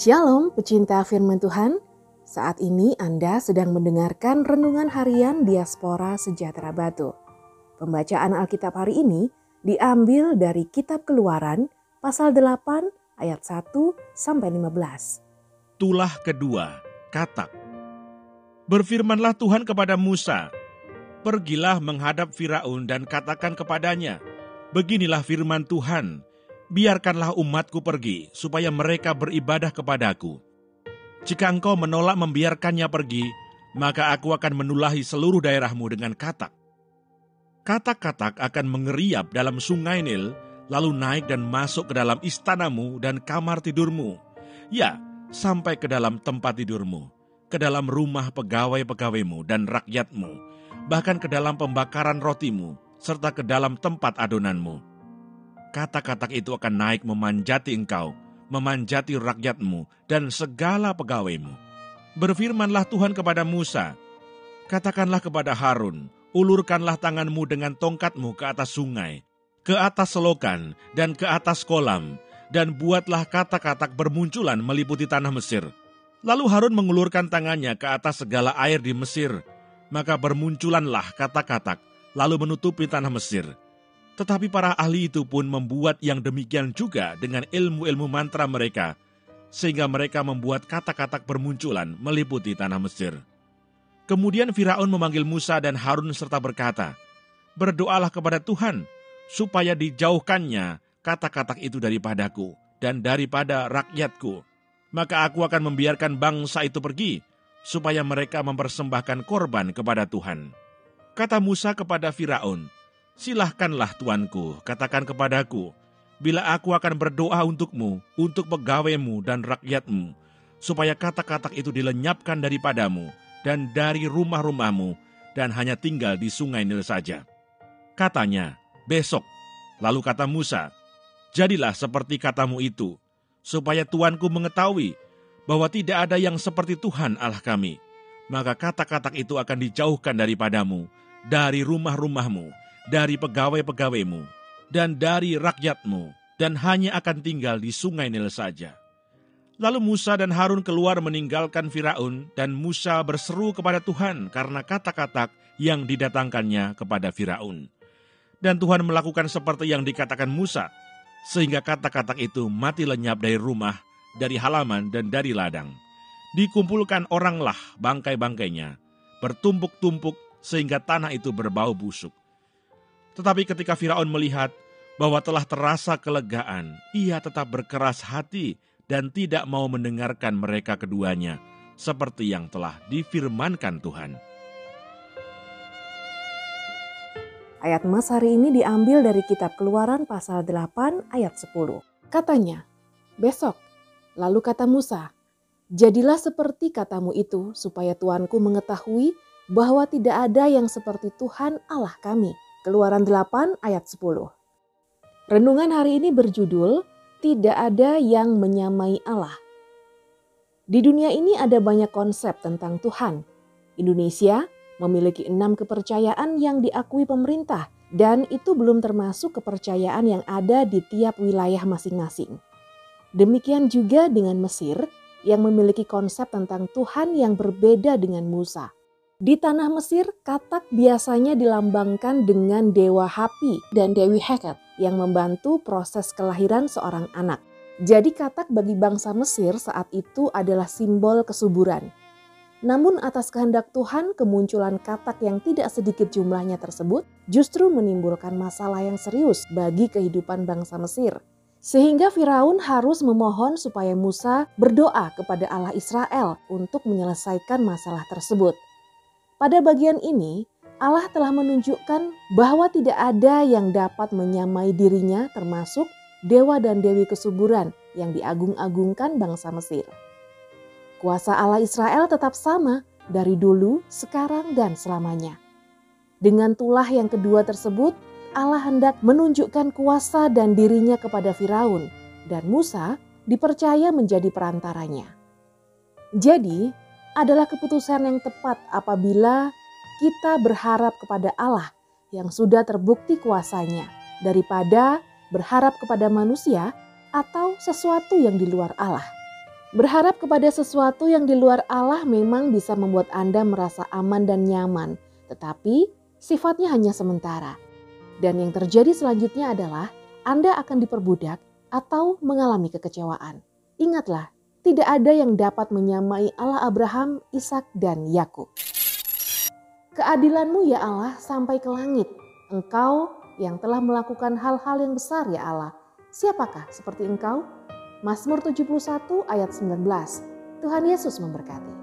Shalom pecinta firman Tuhan. Saat ini Anda sedang mendengarkan renungan harian Diaspora Sejahtera Batu. Pembacaan Alkitab hari ini diambil dari Kitab Keluaran pasal 8 ayat 1 sampai 15. Tulah kedua, katak. Berfirmanlah Tuhan kepada Musa, Pergilah menghadap Firaun dan katakan kepadanya, Beginilah firman Tuhan, biarkanlah umatku pergi, supaya mereka beribadah kepadaku. Jika engkau menolak membiarkannya pergi, maka aku akan menulahi seluruh daerahmu dengan katak. Katak-katak akan mengeriap dalam sungai Nil, lalu naik dan masuk ke dalam istanamu dan kamar tidurmu. Ya, sampai ke dalam tempat tidurmu, ke dalam rumah pegawai-pegawaimu dan rakyatmu, bahkan ke dalam pembakaran rotimu, serta ke dalam tempat adonanmu. Kata-kata itu akan naik memanjati engkau, memanjati rakyatmu dan segala pegawaimu. Berfirmanlah Tuhan kepada Musa, Katakanlah kepada Harun, ulurkanlah tanganmu dengan tongkatmu ke atas sungai, ke atas selokan, dan ke atas kolam, dan buatlah kata-kata bermunculan meliputi tanah Mesir. Lalu Harun mengulurkan tangannya ke atas segala air di Mesir, maka bermunculanlah kata-kata lalu menutupi tanah Mesir. Tetapi para ahli itu pun membuat yang demikian juga dengan ilmu-ilmu mantra mereka, sehingga mereka membuat kata-kata bermunculan meliputi tanah Mesir. Kemudian Firaun memanggil Musa dan Harun serta berkata, Berdoalah kepada Tuhan, supaya dijauhkannya kata-kata itu daripadaku dan daripada rakyatku. Maka aku akan membiarkan bangsa itu pergi, supaya mereka mempersembahkan korban kepada Tuhan. Kata Musa kepada Firaun, Silahkanlah tuanku, katakan kepadaku, bila aku akan berdoa untukmu, untuk pegawaimu dan rakyatmu, supaya kata-kata itu dilenyapkan daripadamu dan dari rumah-rumahmu, dan hanya tinggal di sungai Nil saja. Katanya, besok. Lalu kata Musa, jadilah seperti katamu itu, supaya tuanku mengetahui bahwa tidak ada yang seperti Tuhan Allah kami. Maka kata-kata itu akan dijauhkan daripadamu, dari rumah-rumahmu, dari pegawai-pegawaimu, dan dari rakyatmu, dan hanya akan tinggal di sungai Nil saja. Lalu Musa dan Harun keluar meninggalkan Firaun, dan Musa berseru kepada Tuhan karena kata-kata yang didatangkannya kepada Firaun. Dan Tuhan melakukan seperti yang dikatakan Musa, sehingga kata-kata itu mati lenyap dari rumah, dari halaman, dan dari ladang. Dikumpulkan oranglah bangkai-bangkainya, bertumpuk-tumpuk sehingga tanah itu berbau busuk. Tetapi ketika Firaun melihat bahwa telah terasa kelegaan, ia tetap berkeras hati dan tidak mau mendengarkan mereka keduanya, seperti yang telah difirmankan Tuhan. Ayat Mas hari ini diambil dari kitab Keluaran pasal 8 ayat 10. Katanya, besok. Lalu kata Musa, jadilah seperti katamu itu supaya tuanku mengetahui bahwa tidak ada yang seperti Tuhan Allah kami. Keluaran 8 ayat 10. Renungan hari ini berjudul Tidak ada yang menyamai Allah. Di dunia ini ada banyak konsep tentang Tuhan. Indonesia memiliki enam kepercayaan yang diakui pemerintah dan itu belum termasuk kepercayaan yang ada di tiap wilayah masing-masing. Demikian juga dengan Mesir yang memiliki konsep tentang Tuhan yang berbeda dengan Musa. Di tanah Mesir, katak biasanya dilambangkan dengan dewa Hapi dan Dewi Heket yang membantu proses kelahiran seorang anak. Jadi katak bagi bangsa Mesir saat itu adalah simbol kesuburan. Namun atas kehendak Tuhan, kemunculan katak yang tidak sedikit jumlahnya tersebut justru menimbulkan masalah yang serius bagi kehidupan bangsa Mesir. Sehingga Firaun harus memohon supaya Musa berdoa kepada Allah Israel untuk menyelesaikan masalah tersebut. Pada bagian ini, Allah telah menunjukkan bahwa tidak ada yang dapat menyamai dirinya termasuk dewa dan dewi kesuburan yang diagung-agungkan bangsa Mesir. Kuasa Allah Israel tetap sama dari dulu, sekarang, dan selamanya. Dengan tulah yang kedua tersebut, Allah hendak menunjukkan kuasa dan dirinya kepada Firaun, dan Musa dipercaya menjadi perantaranya. Jadi, adalah keputusan yang tepat apabila kita berharap kepada Allah yang sudah terbukti kuasanya daripada berharap kepada manusia atau sesuatu yang di luar Allah. Berharap kepada sesuatu yang di luar Allah memang bisa membuat Anda merasa aman dan nyaman, tetapi sifatnya hanya sementara. Dan yang terjadi selanjutnya adalah Anda akan diperbudak atau mengalami kekecewaan. Ingatlah, tidak ada yang dapat menyamai Allah Abraham, Ishak, dan Yakub. Keadilanmu ya Allah sampai ke langit. Engkau yang telah melakukan hal-hal yang besar ya Allah. Siapakah seperti engkau? Mazmur 71 ayat 19. Tuhan Yesus memberkati.